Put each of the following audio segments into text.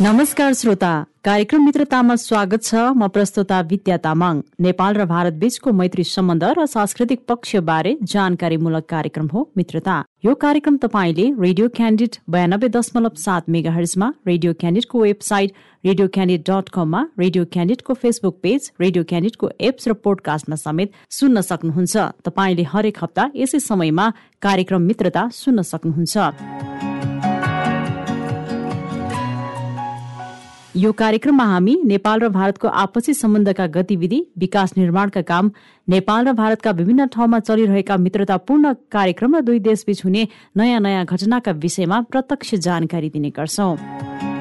नमस्कार श्रोता कार्यक्रम मित्रतामा स्वागत छ। म प्रस्तुता विद्या तामाङ। नेपाल र भारत बीचको मैत्री सम्बन्ध र सांस्कृतिक पक्ष बारे जानकारीमूलक कार्यक्रम हो मित्रता यो कार्यक्रम तपाईँले रेडियो क्यान्डिड बयानब्बे दशमलव सात मेगा हर्जमा रेडियो क्यान्डिडको वेबसाइट रेडियो क्यान्डिड डट कममा रेडियो क्यान्डिडको फेसबुक पेज रेडियो क्यान्डिडको एप्स र पोडकास्टमा समेत सुन्न सक्नुहुन्छ। तपाईँले हरेक हप्ता यसै समयमा कार्यक्रम मित्रता सुन्न सक्नुहुन्छ। यो कार्यक्रममा हामी नेपाल र भारतको आपसी सम्बन्धका गतिविधि विकास निर्माणका काम नेपाल र भारतका विभिन्न ठाउँमा चलिरहेका मित्रतापूर्ण कार्यक्रम र दुई देशबीच हुने नयाँ नयाँ घटनाका विषयमा प्रत्यक्ष जानकारी दिने गर्छौं।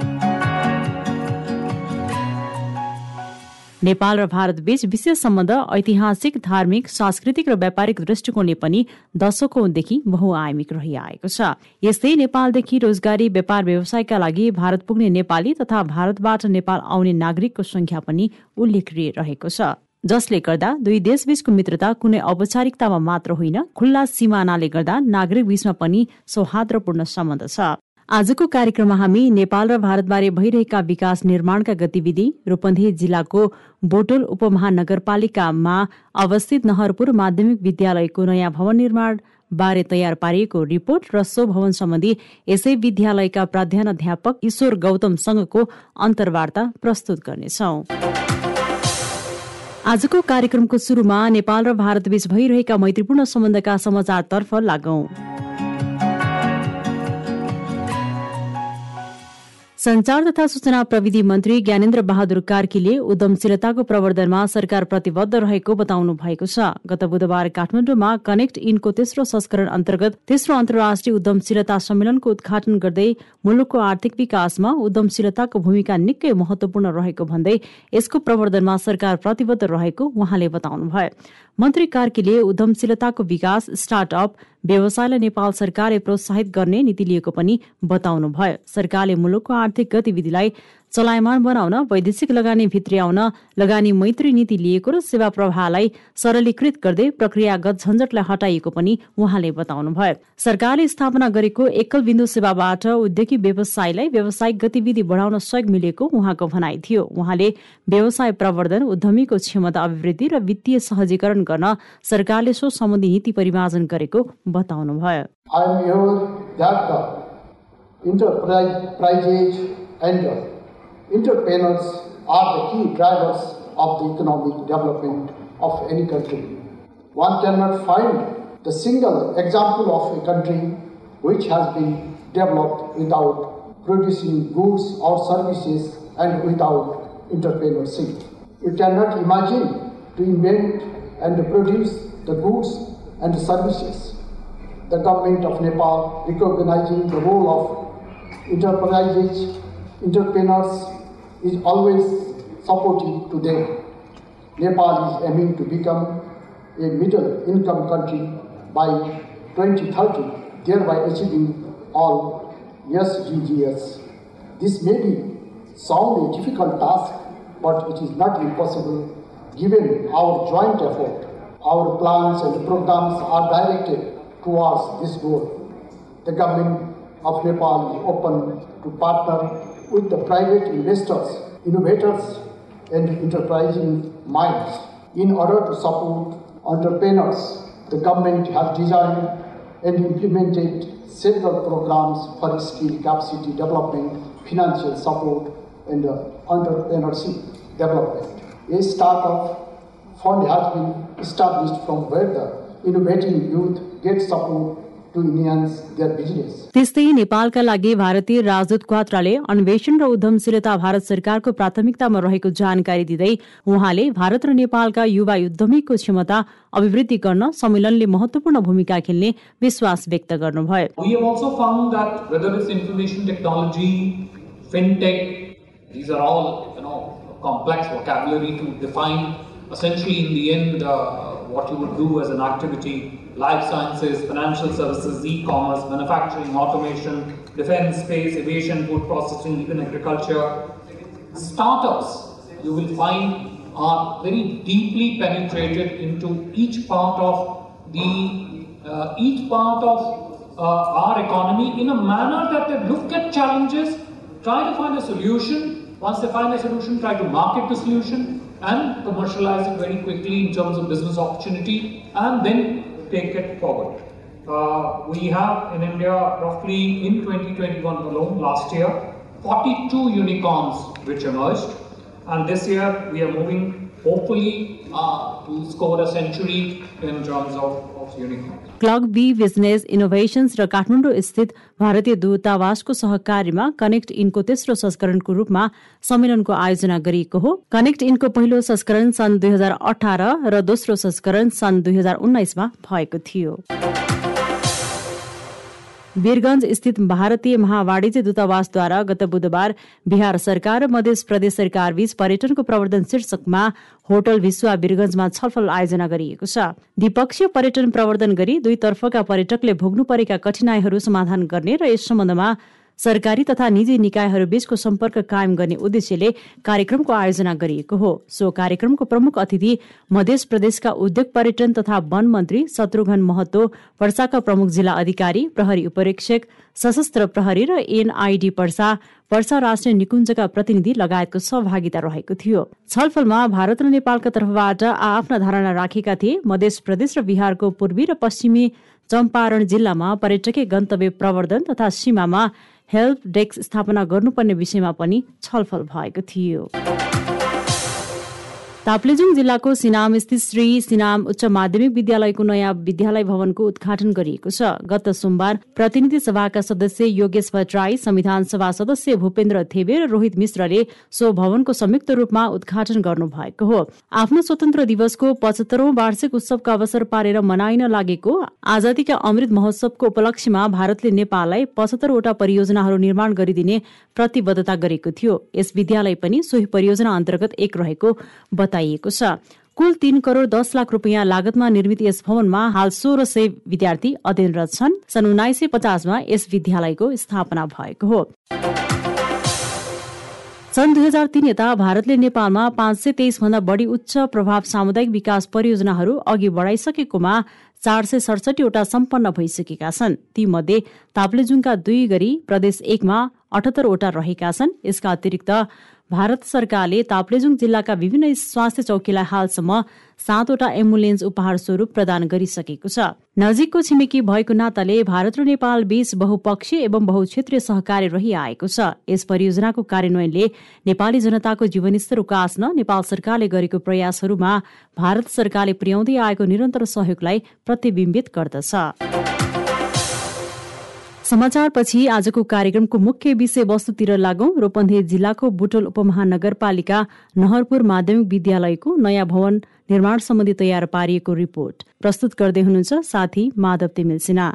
नेपाल र भारत बीच विशेष सम्बन्ध ऐतिहासिक धार्मिक सांस्कृतिक र व्यापारिक दृष्टिकोणले पनि दशकौंदेखि बहुआयामिक रहिआएको छ। यस्तै नेपालदेखि रोजगारी व्यापार व्यवसायका लागि भारत पुग्ने नेपाली तथा भारतबाट नेपाल आउने नागरिकको संख्या पनि उल्लेखनीय रहेको छ। जसले गर्दा दुई देशबीचको मित्रता कुनै औपचारिकतामा मात्र होइन खुल्ला सिमानाले गर्दा नागरिक बीचमा पनि सौहार्दपूर्ण सम्बन्ध छ। आजको कार्यक्रममा हामी नेपाल र भारतबारे भइरहेका विकास निर्माणका गतिविधि रूपन्देही जिल्लाको बोटोल उपमहानगरपालिकामा अवस्थित नहरपुर माध्यमिक विद्यालयको नयाँ भवन निर्माण बारे तयार पारिएको रिपोर्ट र सो भवन सम्बन्धी यसै विद्यालयका प्राध्यापक ईश्वर गौतमसँगको अन्तर्वार्ता प्रस्तुत गर्नेछौ। आजको कार्यक्रमको सुरुमा नेपाल र भारतबीच भइरहेका मैत्रीपूर्ण सम्बन्धका समाचारतर्फ लागौं। संचार तथा सूचना प्रविधि मन्त्री ज्ञानेन्द्र बहादुर कार्कीले उद्यमशीलताको प्रवर्धनमा सरकार प्रतिबद्ध रहेको बताउनु भएको छ। गत बुधबार काठमाडौँमा कनेक्ट इनको तेस्रो संस्करण अन्तर्गत तेस्रो अन्तर्राष्ट्रिय उद्यमशीलता सम्मेलनको उद्घाटन गर्दै मुलुकको आर्थिक विकासमा उद्यमशीलताको भूमिका निकै महत्वपूर्ण रहेको भन्दै यसको प्रवर्धनमा सरकार प्रतिबद्ध रहेको उहाँले बताउनुभयो। मन्त्री कार्कीले उद्यमशीलताको विकास स्टार्टअप व्यवसायलाई नेपाल सरकारले प्रोत्साहित गर्ने नीति लिएको पनि बताउनुभयो। सरकारले मुलुकको आर्थिक गतिविधिलाई चलायमान बनाउन वैदेशिक लगानी भित्र्याउन लगानी मैत्री नीति लिएको र सेवा प्रवाहलाई सरलीकृत गर्दै प्रक्रियागत झन्झटलाई हटाइएको पनि उहाँले बताउनुभयो। सरकारले स्थापना गरेको एकल बिन्दु सेवाबाट उद्योगी व्यवसायलाई व्यावसायिक गतिविधि बढाउन सहयोग मिलेको उहाँको भनाइ थियो। उहाँले व्यवसाय प्रवर्धन उद्यमीको क्षमता अभिवृद्धि र वित्तीय सहजीकरण गर्न सरकारले सो सम्बन्धी नीति परिमार्जन गरेको बताउनुभयो। Entrepreneurs are the key drivers of the economic development of any country. One cannot find the single example of a country which has been developed without producing goods or services and without entrepreneurship. You cannot imagine to invent and to produce the goods and services. The government of Nepal recognizing the role of enterprises, entrepreneurs is always supportive to them. Nepal is aiming to become a middle income country by 2030, thereby achieving all SDGs. This may be sound a difficult task, but it is not impossible given our joint effort. Our plans and programs are directed towards this goal. The government of Nepal is open to partner with the private investors, innovators, and enterprising minds. In order to support entrepreneurs, the government has designed and implemented several programs for skill capacity development, financial support, and entrepreneurship development. A startup fund has been established from where the innovating youth get support त्यस्तै नेपालका लागि भारतीय राजदूत क्वात्राले अन्वेषण र उद्यमशीलता भारत सरकारको प्राथमिकतामा रहेको जानकारी दिँदै उहाँले भारत र नेपालका युवा उद्यमीको क्षमता अभिवृद्धि गर्न सम्मेलनले महत्वपूर्ण भूमिका खेल्ने विश्वास व्यक्त गर्नुभयो। Life sciences, financial services, e-commerce, manufacturing, automation, defense, space, aviation, food processing, even agriculture. Startups, you will find, are very deeply penetrated into each part of the uh, each part of uh, our economy in a manner that they look at challenges, try to find a solution. Once they find a solution, try to market the solution and commercialize it very quickly in terms of business opportunity, and then take it forward. Uh, we have in India roughly in 2021 alone, last year, 42 unicorns which emerged. And this year we are moving hopefully score a century in terms of, of. क्लग B business innovations र काठमाडौँ स्थित भारतीय दूतावासको सहकार्यमा connect इनको तेस्रो संस्करणको रूपमा सम्मेलनको आयोजना गरिएको हो कनेक्ट इनको पहिलो संस्करण सन् दुई हजार अठार र दोस्रो संस्करण सन् दुई हजार उन्नाइसमा भएको थियो वीरगंज स्थित भारतीय महावाणिज्य दूतावासद्वारा गत बुधबार बिहार सरकार र मध्य प्रदेश सरकार बीच पर्यटनको प्रवर्धन शीर्षकमा होटल विश्वा वीरगंजमा छलफल आयोजना गरिएको छ। द्विपक्षीय पर्यटन प्रवर्धन गरी दुईतर्फका पर्यटकले भोग्नु परेका कठिनाईहरू समाधान गर्ने र यस सम्बन्धमा सरकारी तथा निजी निकायहरू बीचको सम्पर्क कायम गर्ने उद्देश्यले कार्यक्रमको आयोजना गरिएको हो। सो कार्यक्रमको प्रमुख अतिथि मध्य प्रदेशका उद्योग पर्यटन तथा वन मन्त्री शत्रुघ्न महतो पर्साका प्रमुख जिल्ला अधिकारी प्रहरी उपरीक्षक सशस्त्र प्रहरी र एनआईडी पर्सा पर्सा राष्ट्रिय निकुञ्जका प्रतिनिधि लगायतको सहभागिता रहेको थियो। छलफलमा भारत र नेपालका तर्फबाट आफ्ना धारणा राखेका थिए। मध्य प्रदेश र बिहारको पूर्वी र पश्चिमी चम्पारण जिल्लामा पर्यटकीय गन्तव्य प्रवर्धन तथा सीमामा हेल्प डेस्क स्थापना गर्नुपर्ने विषयमा पनि छलफल भएको थियो। ताप्लेजुङ जिल्लाको सिनाम स्थित श्री सिनाम उच्च माध्यमिक विद्यालयको नयाँ विद्यालय भवनको उद्घाटन गरिएको छ। गत सोमबार प्रतिनिधि सभाका सदस्य योगेश भट्टराई संविधान सभा सदस्य भूपेन्द्र थेबे र रोहित मिश्रले सो भवनको संयुक्त रूपमा उद्घाटन गर्नु भएको हो। आफ्नो स्वतन्त्र दिवसको पचहत्तरौं वार्षिक उत्सवका अवसर पारेर मनाइन लागेको आजादीका अमृत महोत्सवको उपलक्ष्यमा भारतले नेपाललाई पचहत्तरवटा परियोजनाहरू निर्माण गरिदिने प्रतिबद्धता गरेको थियो। यस विद्यालय पनि सोही परियोजना अन्तर्गत एक रहेको बताइएको छ। कुल तीन करोड़ दस लाख रुपियाँ लागतमा निर्मित यस भवनमा हाल सोह्र सय विद्यार्थी अध्ययनरत छन्। सन् उन्नाइस सय पचासमा यस विद्यालयको स्थापना भएको हो। सन् दुई हजार तीन यता भारतले नेपालमा पाँच सय तेइस भन्दा बढी उच्च प्रभाव सामुदायिक विकास परियोजनाहरू अघि बढाइसकेकोमा चार सय सडसठीवटा सम्पन्न भइसकेका छन्। ती मध्ये ताप्लेजुङका दुई गरी प्रदेश एकमा अठहत्तरवटा रहेका छन्। यसका अतिरिक्त भारत सरकारले ताप्लेजुङ जिल्लाका विभिन्न स्वास्थ्य चौकीलाई हालसम्म सातवटा एम्बुलेन्स उपहार स्वरूप प्रदान गरिसकेको छ। नजिकको छिमेकी भएको नाताले भारत र नेपाल बीच बहुपक्षीय एवं बहुक्षेत्रीय सहकार्य रहिआएको छ। यस परियोजनाको कार्यान्वयनले नेपाली जनताको जीवनस्तर उकास्न नेपाल सरकारले गरेको प्रयासहरूमा भारत सरकारले पुर्याउँदै आएको निरन्तर सहयोगलाई प्रतिबिम्बित गर्दछ। समाचारपछि आजको कार्यक्रमको मुख्य विषय वस्तुतिर लागौं। रूपन्देही जिल्लाको बुटोल उपमहानगरपालिका नहरपुर माध्यमिक विद्यालयको नयाँ भवन निर्माण सम्बन्धी तयार पारिएको रिपोर्ट। प्रस्तुत गर्दै हुनुहुन्छ साथी माधव तिमिल सिन्हा।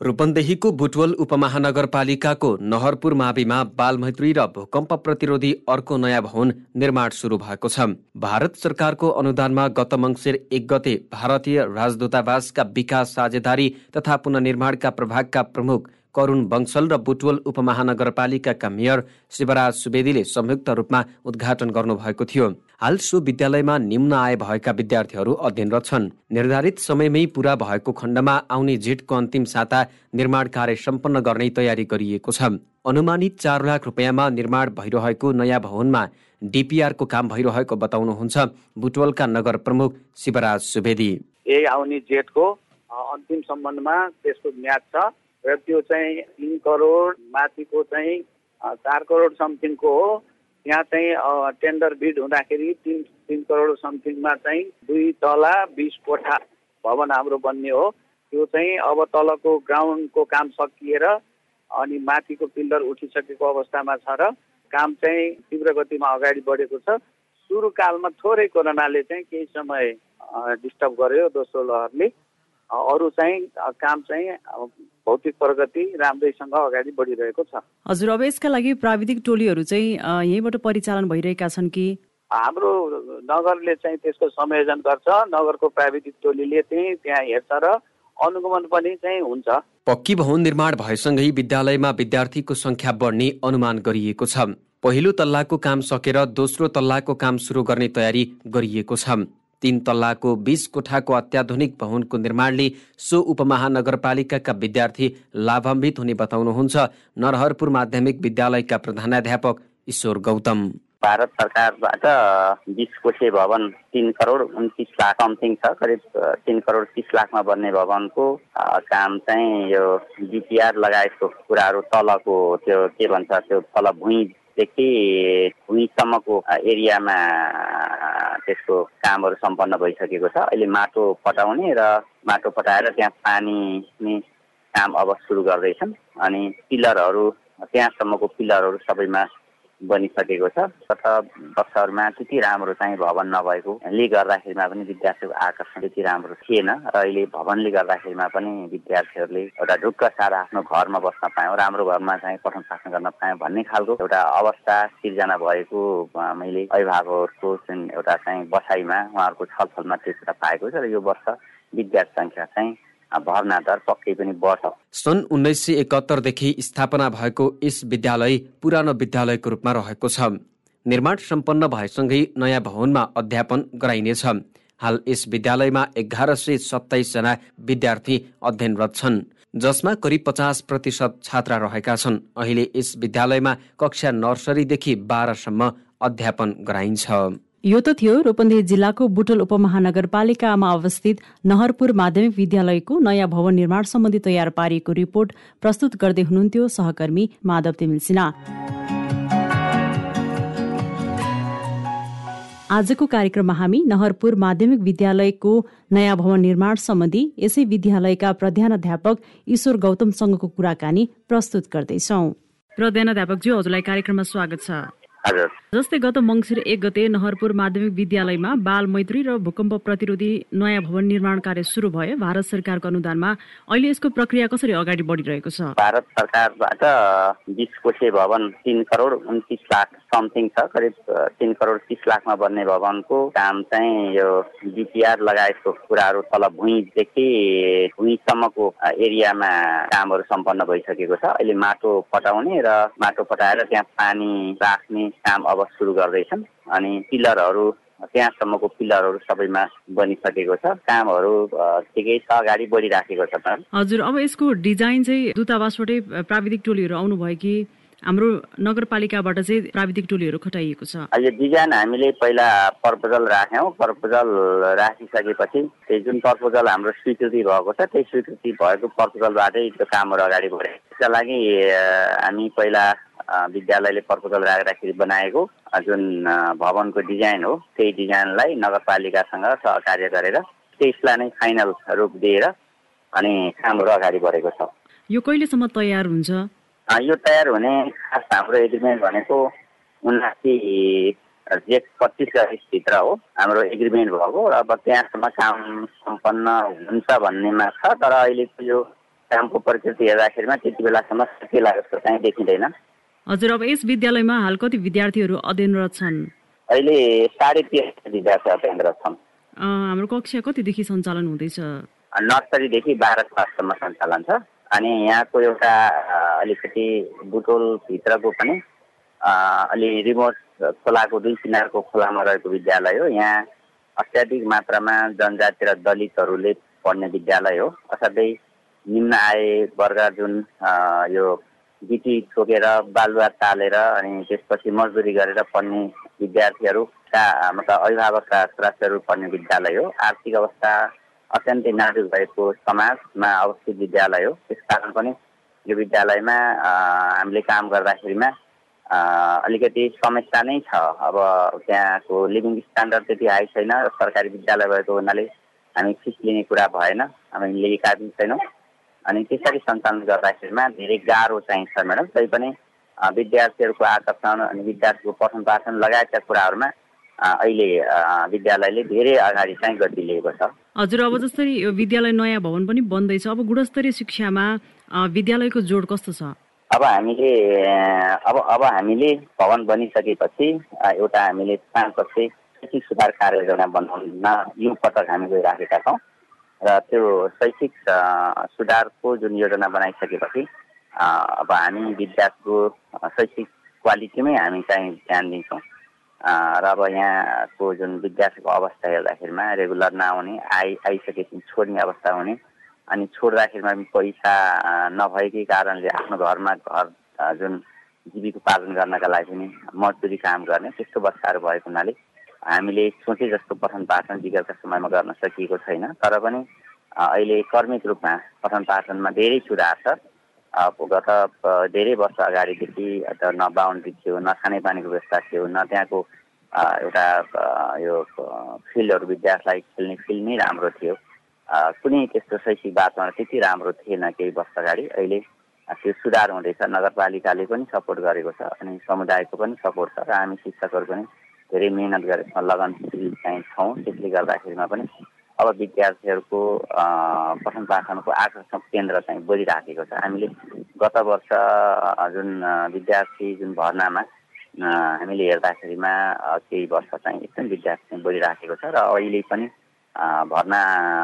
रूपन्देहीको बुटवल उपमहानगरपालिकाको नहरपुर माविमा बालमैत्री र भूकम्प प्रतिरोधी अर्को नयाँ भवन निर्माण सुरु भएको छ। भारत सरकारको अनुदानमा गत मङ्सिर एक गते भारतीय राजदूतावासका विकास साझेदारी तथा पुननिर्माणका प्रभागका प्रमुख करुण बङ्सल र बुटवल उपमहानगरपालिकाका मेयर शिवराज सुवेदीले संयुक्त रूपमा उद्घाटन गर्नुभएको थियो। हाल सो विद्यालयमा निम्न आय भएका विद्यार्थीहरू अध्ययनरत छन्। निर्धारित समयमै पूरा भएको खण्डमा आउने जेठको अन्तिम साता निर्माण कार्य सम्पन्न गर्ने तयारी गरिएको छ। अनुमानित चार लाख रुपियाँमा निर्माण भइरहेको नयाँ भवनमा डिपिआरको काम भइरहेको बताउनुहुन्छ बुटवलका नगर प्रमुख शिवराज सुवेदी। यही आउने जेठको अन्तिम सम्बन्धमा त्यसको म्याद छ। र त्यो चाहिँ तिन करोड माथिको चाहिँ चार करोड समथिङको हो। यहाँ चाहिँ टेन्डर बिड हुँदाखेरि तिन तिन करोड समथिङमा चाहिँ दुई तला बिस कोठा भवन हाम्रो बन्ने हो। त्यो चाहिँ अब तलको ग्राउन्डको काम सकिएर अनि माथिको पिल्लर उठिसकेको अवस्थामा छ र काम चाहिँ तीव्र गतिमा अगाडि बढेको छ। सुरुकालमा थोरै कोरोनाले चाहिँ केही समय डिस्टर्ब गर्यो दोस्रो लहरले। अरू चाहिँ काम चाहिँ भौतिक प्रगति राम्रैसँग अगाडि बढिरहेको छ। हजुर अब यसका लागि प्राविधिक टोलीहरू चाहिँ यहीँबाट परिचालन भइरहेका छन् कि? हाम्रो नगरले चाहिँ त्यसको संयोजन गर्छ। नगरको प्राविधिक टोलीले चाहिँ त्यहाँ हेर्छ र अनुगमन पनि चाहिँ हुन्छ। पक्की भवन निर्माण भएसँगै विद्यालयमा विद्यार्थीको संख्या बढ्ने अनुमान गरिएको छ। पहिलो तल्लाको काम सकेर दोस्रो तल्लाको काम सुरु गर्ने तयारी गरिएको छ। तीन तल्लाको बिस कोठाको अत्याधुनिक भवनको निर्माणले सो उपमहानगरपालिकाका विद्यार्थी लाभान्वित हुने बताउनुहुन्छ। नरहरपुर माध्यमिक विद्यालयका प्रधानाध्यापक ईश्वर गौतम। भारत सरकारबाट बिस कोठे भवन तिन करोड उन्तिस लाख समथिङ छ करिब तिन करोड तिस लाखमा बन्ने भवनको काम चाहिँ यो डिपिआर लगायतको कुराहरू तलको त्यो के भन्छ त्यो तल भुइँदेखि भुइँसम्मको एरियामा त्यसको कामहरू सम्पन्न भइसकेको छ। अहिले माटो पटाउने र माटो पटाएर त्यहाँ पानी काम अब सुरु गर्दैछन्। अनि पिलरहरू त्यहाँसम्मको पिलरहरू सबैमा बनिसकेको छ। गत वर्षहरूमा त्यति राम्रो चाहिँ भवन नभएकोले गर्दाखेरिमा पनि विद्यार्थीको आकर्षण त्यति राम्रो थिएन। र अहिले भवनले गर्दाखेरिमा पनि विद्यार्थीहरूले एउटा ढुक्क सारा आफ्नो घरमा बस्न पायौँ। राम्रो घरमा चाहिँ पठन पाठन गर्न पायौँ भन्ने खालको एउटा अवस्था सिर्जना भएको मैले अभिभावकहरूको चाहिँ एउटा चाहिँ बसाइमा उहाँहरूको छलफलमा त्यो कुरा पाएको छ। र यो वर्ष विद्यार्थी सङ्ख्या चाहिँ भर्ना दर पक्कै पनि बढ्छ सन् उन्नाइस सय एकहत्तरदेखि स्थापना भएको यस विद्यालय पुरानो विद्यालयको रूपमा रहेको छ। निर्माण सम्पन्न भएसँगै नयाँ भवनमा अध्यापन गराइनेछ। हाल यस विद्यालयमा एघार सय सत्ताइसजना विद्यार्थी अध्ययनरत छन्। जसमा करिब पचास प्रतिशत छात्रा रहेका छन्। अहिले यस विद्यालयमा कक्षा नर्सरीदेखि बाह्रसम्म अध्यापन गराइन्छ। यो त थियो रूपन्देही जिल्लाको बुटोल उपमहानगरपालिकामा अवस्थित नहरपुर माध्यमिक विद्यालयको नयाँ भवन निर्माण सम्बन्धी तयार पारिएको रिपोर्ट प्रस्तुत गर्दै हुनुहुन्थ्यो सहकर्मी माधव तिमिल सिन्हा। आजको कार्यक्रममा हामी नहरपुर माध्यमिक विद्यालयको नयाँ भवन निर्माण सम्बन्धी यसै विद्यालयका प्रधानाध्यापक ईश्वर गौतमसँगको कुराकानी प्रस्तुत गर्दैछौ। प्रधानाध्यापकज्यू हजुरलाई कार्यक्रममा स्वागत छ। जस्तै गत मङ्सिर एक गते नहरपुर माध्यमिक विद्यालयमा बाल मैत्री र भूकम्प प्रतिरोधी नयाँ भवन निर्माण कार्य सुरु भयो। भारत सरकारको अनुदानमा अहिले यसको प्रक्रिया कसरी अगाडि बढिरहेको छ? भारत सरकारबाट बिस कोठे भवन तिन करोड उन्तिस लाख समथिङ छ। करिब तिन करोड तिस लाखमा बन्ने भवनको काम चाहिँ यो डिपिआर लगायतको कुराहरू तल भुइँदेखि भुइँसम्मको एरियामा कामहरू सम्पन्न भइसकेको छ। अहिले माटो पटाउने र माटो पटाएर त्यहाँ पानी राख्ने काम अब सुरु गर्दैछन्। अनि पिलरहरू त्यहाँसम्मको पिलरहरू सबैमा बनिसकेको छ। कामहरू ठिकै छ अगाडि बढिराखेको छ हजुर अब यसको डिजाइन चाहिँ दूतावासबाटै प्राविधिक टोलीहरू आउनुभयो कि हाम्रो नगरपालिकाबाट चाहिँ प्राविधिक टोलीहरू खटाइएको छ? यो डिजाइन हामीले पहिला प्रपोजल राख्यौँ। प्रपोजल राखिसकेपछि त्यही जुन प्रपोजल हाम्रो स्वीकृति भएको छ त्यही स्वीकृति भएको प्रपोजलबाटै त्यो कामहरू अगाडि बढे त्यसका लागि हामी पहिला विद्यालयले प्रपोजल राख्दाखेरि बनाएको जुन भवनको डिजाइन हो त्यही डिजाइनलाई नगरपालिकासँग सहकार्य गरेर त्यसलाई नै फाइनल रूप दिएर अनि कामहरू अगाडि बढेको छ। यो कहिलेसम्म तयार हुन्छ? यो तयार हुने खास हाम्रो एग्रिमेन्ट भनेको उन्नासी जेठ पच्चिस गतिभित्र हो। हाम्रो एग्रिमेन्ट भएको र अब त्यहाँसम्म काम सम्पन्न हुन्छ भन्नेमा छ तर अहिलेको यो कामको प्रकृति हेर्दाखेरिमा त्यति बेलासम्म सकिएला जस्तो चाहिँ देखिँदैन। हजुर अब यस विद्यालयमा हाल कति विद्यार्थीहरू अध्ययनरत छन्? अहिले साढे तेह्र विद्यार्थी अध्ययनरत छन्। हाम्रो कक्षा कतिदेखि सञ्चालन हुँदैछ? नर्सरीदेखि बाह्र क्लाससम्म सञ्चालन छ। अनि यहाँको एउटा अलिकति बुटोलभित्रको पनि अलि रिमोट खोलाको दुई किनारको खोलामा रहेको विद्यालय हो। यहाँ अत्याधिक मात्रामा जनजाति र दलितहरूले पढ्ने विद्यालय हो। असाध्यै निम्न आय वर्ग जुन यो गिटी ठोकेर बालुवा टालेर अनि त्यसपछि मजदुरी गरेर पढ्ने विद्यार्थीहरूका मतलब अभिभावकका सदस्यहरू पढ्ने विद्यालय हो। आर्थिक अवस्था अत्यन्तै नाजुक भएको समाजमा अवस्थित विद्यालय हो। त्यस कारण पनि यो विद्यालयमा हामीले काम गर्दाखेरिमा अलिकति समस्या नै छ। अब त्यहाँको लिभिङ स्ट्यान्डर्ड त्यति हाई छैन सरकारी विद्यालय भएको हुनाले हामी फिस लिने कुरा भएन। हामी लिएका पनि छैनौँ। अनि त्यसरी सञ्चालन गर्दाखेरिमा धेरै गाह्रो चाहिन्छ म्याडम तैपनि विद्यार्थीहरूको आकर्षण अनि विद्यार्थीको पठन पाठन लगायतका कुराहरूमा अहिले विद्यालयले धेरै अगाडि चाहिँ गति लिएको छ। हजुर अब जस्तै यो विद्यालय नयाँ भवन पनि बन्दैछ अब गुणस्तरीय शिक्षामा विद्यालयको जोड कस्तो छ? अब हामीले अब अब हामीले भवन बनिसकेपछि एउटा हामीले पाँच वर्ष सुधार कार्ययोजना बनाउन यो पटक हामी गइराखेका छौँ। र त्यो शैक्षिक सुधारको जुन योजना बनाइसकेपछि अब हामी विद्यार्थीको शैक्षिक क्वालिटीमै हामी चाहिँ ध्यान दिन्छौँ। र अब यहाँको जुन विद्यार्थीको अवस्था हेर्दाखेरिमा रेगुलर नआउने आइ आइसकेपछि छोड्ने अवस्था हुने अनि छोड्दाखेरिमा पैसा नभएकै कारणले आफ्नो घरमा घर जुन जीविकोपार्जन गर्नका लागि पनि मजदुरी काम गर्ने त्यस्तो अवस्थाहरू भएको हुनाले हामीले सोचे जस्तो पठन पाठन विगतका समयमा गर्न सकिएको छैन तर पनि अहिले कर्मिक रूपमा पठन पाठनमा धेरै सुधार छ। गत धेरै वर्ष अगाडिदेखि न बााउन्ड्री थियो न खानेपानीको व्यवस्था थियो न त्यहाँको एउटा यो फिल्डहरू विद्यार्थीलाई खेल्ने फिल्ड नै राम्रो थियो। कुनै त्यस्तो शैक्षिक वातावरण त्यति राम्रो थिएन केही वर्ष अगाडि। अहिले त्यो सुधार हुँदैछ नगरपालिकाले पनि सपोर्ट गरेको छ अनि समुदायको पनि सपोर्ट छ र हामी शिक्षकहरू पनि धेरै मिहिनेत गरेर लगनशील चाहिँ छौँ। त्यसले गर्दाखेरिमा पनि अब विद्यार्थीहरूको पठन पाठनको आकर्षण केन्द्र चाहिँ बढिराखेको छ। हामीले गत वर्ष जुन विद्यार्थी जुन भर्नामा हामीले हेर्दाखेरिमा केही वर्ष चाहिँ एकदम विद्यार्थी चाहिँ बढिराखेको छ र अहिले पनि भर्ना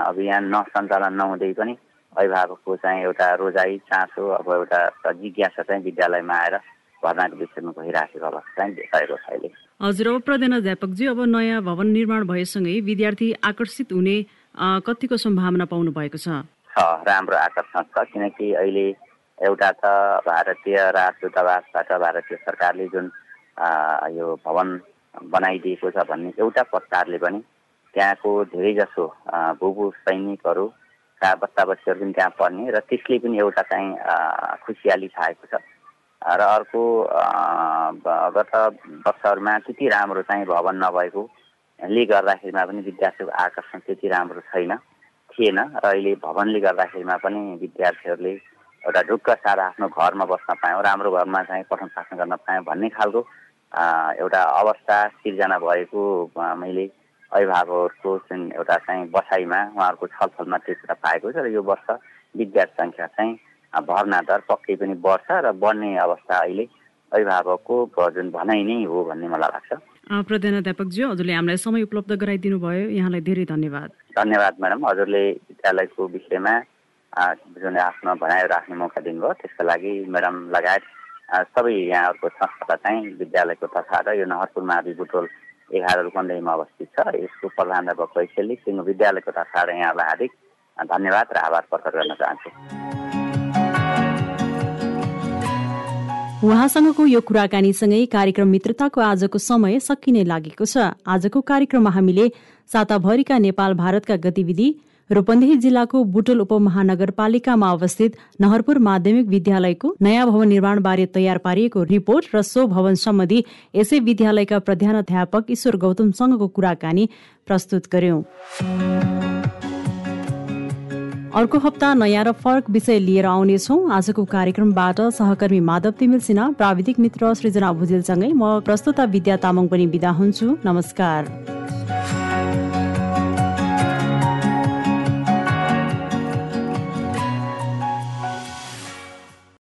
अभियान नसञ्चालन नहुँदै पनि अभिभावकको चाहिँ एउटा रोजाइ चासो अब एउटा जिज्ञासा चाहिँ विद्यालयमा आएर भर्नाको विषयमा भइराखेको अवस्था देखाएको छ अहिले हजुर अब प्रधानाध्यापकजी अब नयाँ भवन निर्माण भएसँगै विद्यार्थी आकर्षित हुने कतिको सम्भावना पाउनु भएको छ राम्रो आकर्षण छ किनकि अहिले एउटा त भारतीय राजदूतावासबाट भारतीय सरकारले जुन यो भवन बनाइदिएको छ भन्ने एउटा प्रकारले पनि त्यहाँको धेरैजसो भूभू सैनिकहरूका बच्चा बच्चीहरू पनि त्यहाँ पढ्ने र त्यसले पनि एउटा चाहिँ खुसियाली छाएको छ। र अर्को गत वर्षहरूमा त्यति राम्रो चाहिँ भवन नभएकोले गर्दाखेरिमा पनि विद्यार्थीको आकर्षण त्यति राम्रो छैन थिएन। र अहिले भवनले गर्दाखेरिमा पनि विद्यार्थीहरूले एउटा ढुक्क सार आफ्नो घरमा बस्न पायौँ राम्रो घरमा चाहिँ पठन पाठन गर्न पायौँ भन्ने खालको एउटा अवस्था सिर्जना भएको मैले अभिभावकहरूको जुन एउटा चाहिँ बसाइमा उहाँहरूको छलफलमा त्यो कुरा पाएको छ। र यो वर्ष विद्यार्थी सङ्ख्या चाहिँ भर्ना दर पक्कै पनि बढ्छ र बढ्ने अवस्था अहिले अभिभावकको जुन भनाइ नै हो भन्ने मलाई लाग्छ। प्रधानध्यापकज्यू हजुरले हामीलाई समय उपलब्ध गराइदिनु भयो। यहाँलाई धेरै धन्यवाद। धन्यवाद म्याडम हजुरले विद्यालयको विषयमा जुन आफ्नो भनाइ राख्ने मौका दिनुभयो त्यसको लागि म्याडम लगायत सबै यहाँहरूको संस्थालाई चाहिँ विद्यालयको तथा र यो नहरपुर मावि बुटोल एघार रूपन्देहीमा अवस्थित छ। यसको प्रधानाध्यापक वैशाली सिङ्गो विद्यालयको तथा र यहाँलाई हार्दिक धन्यवाद र आभार प्रकट गर्न चाहन्छु। उहाँसँगको यो कुराकानीसँगै कार्यक्रम मित्रताको आजको समय सकिने लागेको छ। आजको कार्यक्रममा हामीले साताभरिका नेपाल भारतका गतिविधि रूपन्देही जिल्लाको बुटोल उपमहानगरपालिकामा अवस्थित नहरपुर माध्यमिक विद्यालयको नयाँ भवन निर्माणबारे तयार पारिएको रिपोर्ट र सो भवन सम्बन्धी यसै विद्यालयका प्रधानाध्यापक ईश्वर गौतमसँगको कुराकानी प्रस्तुत गर्यौं। अर्को हप्ता नयाँ र फरक विषय लिएर आउनेछौ। आजको कार्यक्रमबाट सहकर्मी माधव तिमिल सिन्हा प्राविधिक मित्र सृजना भुजेलसँगै म प्रस्तुता विद्या तामाङ पनि विदा हुन्छु। नमस्कार।